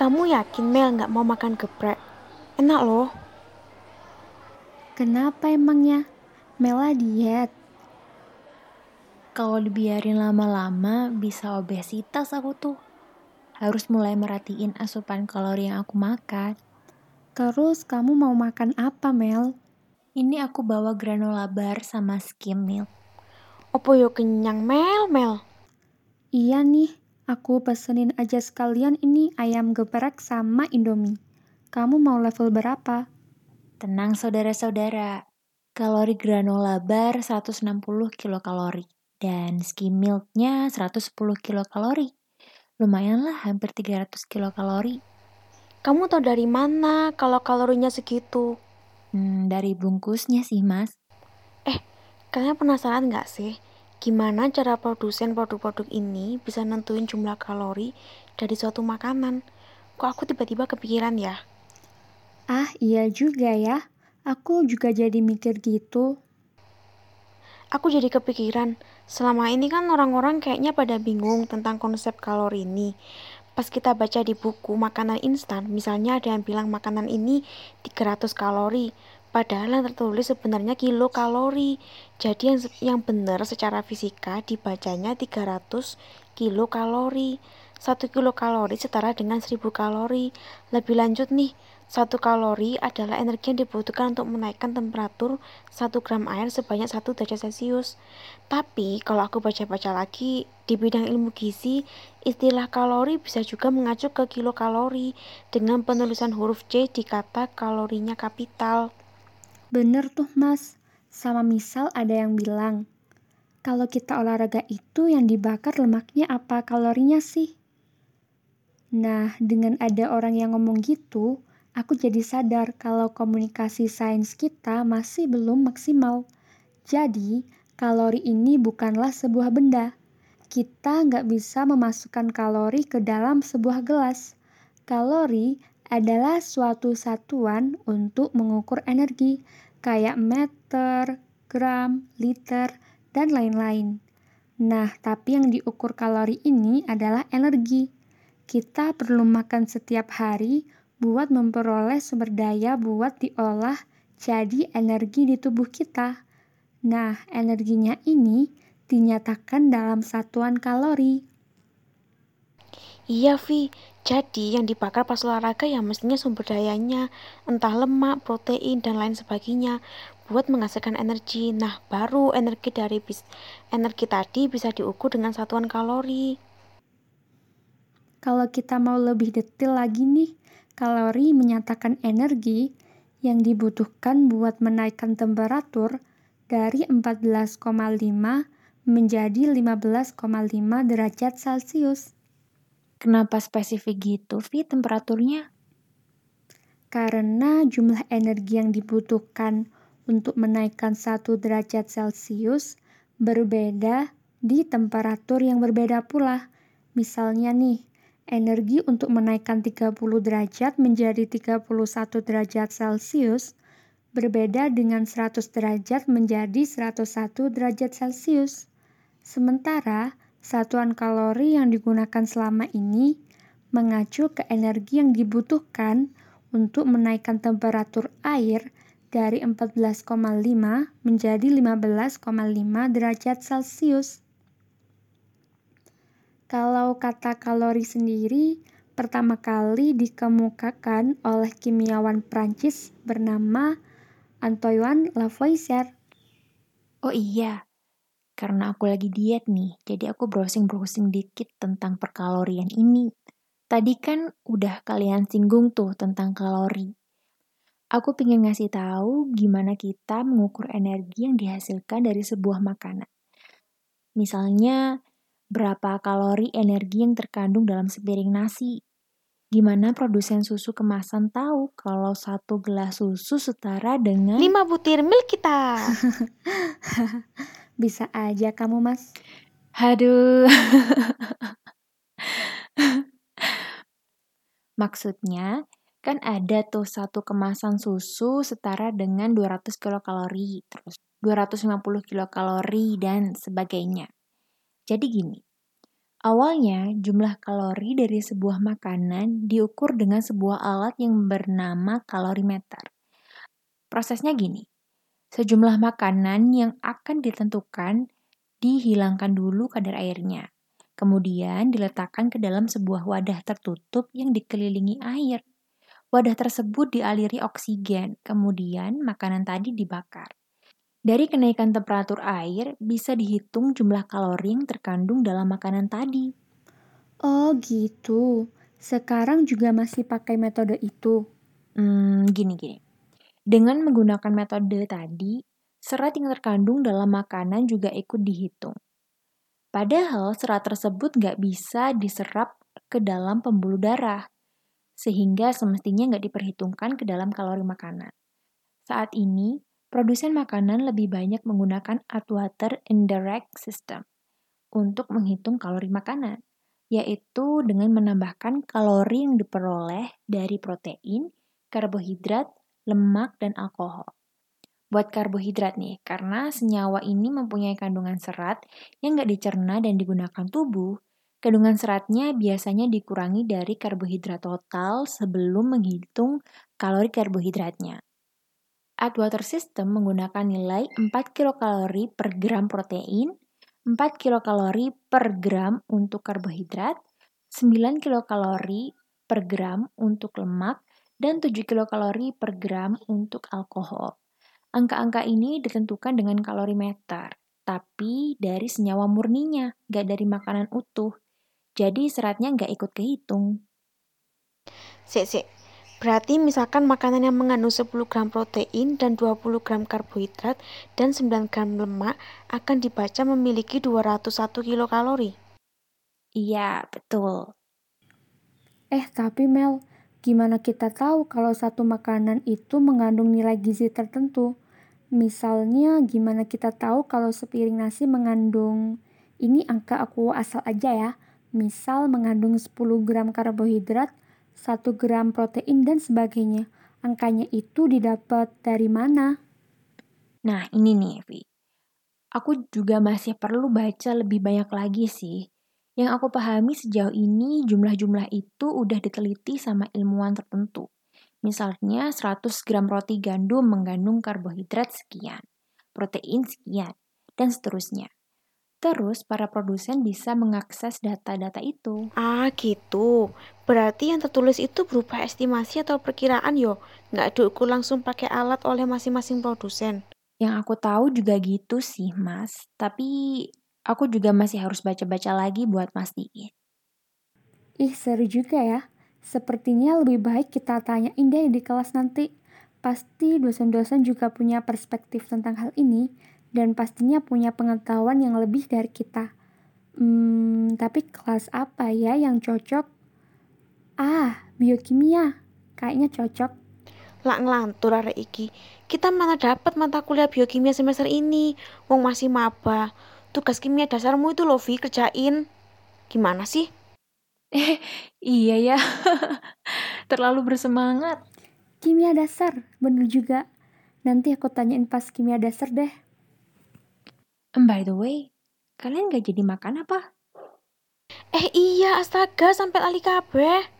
Kamu yakin Mel nggak mau makan geprek? Enak loh. Kenapa emangnya? Mela diet. Kalau dibiarin lama-lama bisa obesitas aku tuh. Harus mulai merhatiin asupan kalori yang aku makan. Terus kamu mau makan apa, Mel? Ini aku bawa granola bar sama skim milk. Opo yo kenyang Mel, Mel. Iya nih, aku pesenin aja sekalian ini ayam geprek sama indomie. Kamu mau level berapa? Tenang saudara-saudara, kalori granola bar 160 kilokalori dan skim milknya 110 kilokalori. Lumayan lah hampir 300 kilokalori. Kamu tahu dari mana kalau kalorinya segitu? Hmm, dari bungkusnya sih mas. Eh, kalian penasaran nggak sih? Gimana cara produsen produk-produk ini bisa nentuin jumlah kalori dari suatu makanan? Kok aku tiba-tiba kepikiran ya? Ah, iya juga ya. Aku juga jadi mikir gitu. Aku jadi kepikiran, selama ini kan orang-orang kayaknya pada bingung tentang konsep kalori ini. Pas kita baca di buku makanan instan, misalnya ada yang bilang makanan ini 300 kalori, padahal yang tertulis sebenarnya kilokalori. Jadi yang yang benar secara fisika dibacanya 300 kilokalori. 1 kilokalori setara dengan 1000 kalori. Lebih lanjut nih, satu kalori adalah energi yang dibutuhkan untuk menaikkan temperatur 1 gram air sebanyak 1 derajat Celcius. Tapi kalau aku baca-baca lagi, di bidang ilmu gizi, istilah kalori bisa juga mengacu ke kilokalori dengan penulisan huruf C di kata kalorinya kapital. Bener tuh mas, sama misal ada yang bilang, kalau kita olahraga itu yang dibakar lemaknya apa kalorinya sih? Nah, dengan ada orang yang ngomong gitu, aku jadi sadar kalau komunikasi sains kita masih belum maksimal. Jadi, kalori ini bukanlah sebuah benda. Kita nggak bisa memasukkan kalori ke dalam sebuah gelas. Kalori adalah suatu satuan untuk mengukur energi, kayak meter, gram, liter, dan lain-lain. Nah, tapi yang diukur kalori ini adalah energi. Kita perlu makan setiap hari buat memperoleh sumber daya buat diolah jadi energi di tubuh kita. Nah, energinya ini dinyatakan dalam satuan kalori. Iya, Vi. Jadi yang dibakar pas olahraga ya mestinya sumber dayanya, entah lemak, protein, dan lain sebagainya buat menghasilkan energi. Nah, baru energi dari bis energi tadi bisa diukur dengan satuan kalori. Kalau kita mau lebih detail lagi nih, kalori menyatakan energi yang dibutuhkan buat menaikkan temperatur dari 14,5 menjadi 15,5 derajat Celcius. Kenapa spesifik gitu, Vi, temperaturnya? Karena jumlah energi yang dibutuhkan untuk menaikkan 1 derajat Celcius berbeda di temperatur yang berbeda pula. Misalnya nih, energi untuk menaikkan 30 derajat menjadi 31 derajat Celcius berbeda dengan 100 derajat menjadi 101 derajat Celcius. Sementara, satuan kalori yang digunakan selama ini mengacu ke energi yang dibutuhkan untuk menaikkan temperatur air dari 14,5 menjadi 15,5 derajat Celcius. Kalau kata kalori sendiri pertama kali dikemukakan oleh kimiawan Prancis bernama Antoine Lavoisier. Oh iya, karena aku lagi diet nih, jadi aku browsing-browsing dikit tentang perkalorian ini. Tadi kan udah kalian singgung tuh tentang kalori. Aku pengen ngasih tahu gimana kita mengukur energi yang dihasilkan dari sebuah makanan. Misalnya, berapa kalori energi yang terkandung dalam sepiring nasi. Gimana produsen susu kemasan tahu kalau satu gelas susu setara dengan 5 butir milk kita. Bisa aja kamu, Mas. Haduh. Maksudnya, kan ada tuh satu kemasan susu setara dengan 200 kilokalori, terus 250 kilokalori, dan sebagainya. Jadi gini, Awalnya, jumlah kalori dari sebuah makanan diukur dengan sebuah alat yang bernama kalorimeter. Prosesnya gini, sejumlah makanan yang akan ditentukan dihilangkan dulu kadar airnya. Kemudian diletakkan ke dalam sebuah wadah tertutup yang dikelilingi air. Wadah tersebut dialiri oksigen, kemudian makanan tadi dibakar. Dari kenaikan temperatur air, bisa dihitung jumlah kalori yang terkandung dalam makanan tadi. Oh gitu. Sekarang juga masih pakai metode itu. Hmm, gini-gini. Dengan menggunakan metode tadi, serat yang terkandung dalam makanan juga ikut dihitung. Padahal serat tersebut nggak bisa diserap ke dalam pembuluh darah, sehingga semestinya nggak diperhitungkan ke dalam kalori makanan. Saat ini, Produsen makanan lebih banyak menggunakan Atwater Indirect System untuk menghitung kalori makanan, yaitu dengan menambahkan kalori yang diperoleh dari protein, karbohidrat, lemak, dan alkohol. Buat karbohidrat nih, karena senyawa ini mempunyai kandungan serat yang nggak dicerna dan digunakan tubuh, kandungan seratnya biasanya dikurangi dari karbohidrat total sebelum menghitung kalori karbohidratnya. Atwater System menggunakan nilai 4 kilokalori per gram protein, 4 kilokalori per gram untuk karbohidrat, 9 kilokalori per gram untuk lemak, dan 7 kilokalori per gram untuk alkohol. Angka-angka ini ditentukan dengan kalorimeter, tapi dari senyawa murninya, gak dari makanan utuh. Jadi seratnya gak ikut kehitung. Sik, sik. Berarti misalkan makanan yang mengandung 10 gram protein dan 20 gram karbohidrat dan 9 gram lemak akan dibaca memiliki 201 kilokalori. Iya, betul. Eh, tapi Mel, gimana kita tahu kalau satu makanan itu mengandung nilai gizi tertentu? Misalnya, gimana kita tahu kalau sepiring nasi mengandung, ini angka aku asal aja ya, misal mengandung 10 gram karbohidrat, 1 gram protein, dan sebagainya. Angkanya itu didapat dari mana? Nah, ini nih, Vi. Aku juga masih perlu baca lebih banyak lagi sih. Yang aku pahami sejauh ini jumlah-jumlah itu udah diteliti sama ilmuwan tertentu. Misalnya 100 gram roti gandum mengandung karbohidrat sekian, protein sekian, dan seterusnya. Terus para produsen bisa mengakses data-data itu. Ah gitu. Berarti yang tertulis itu berupa estimasi atau perkiraan yo, nggak diukur langsung pakai alat oleh masing-masing produsen. Yang aku tahu juga gitu sih, Mas. Tapi aku juga masih harus baca-baca lagi buat mastiin. Ih, seru juga ya. Sepertinya lebih baik kita tanyain deh di kelas nanti. Pasti dosen-dosen juga punya perspektif tentang hal ini dan pastinya punya pengetahuan yang lebih dari kita. Hmm, tapi kelas apa ya yang cocok? Ah, biokimia. Kayaknya cocok. Lak ngelantur arek iki. Kita mana dapat mata kuliah biokimia semester ini? Wong masih maba. Tugas kimia dasarmu itu loh, Vi, kerjain. Gimana sih? Eh, iya ya. Terlalu bersemangat. Kimia dasar, bener juga. Nanti aku tanyain pas kimia dasar deh. And by the way, kalian gak jadi makan apa? Eh iya, astaga, sampai lali kabeh.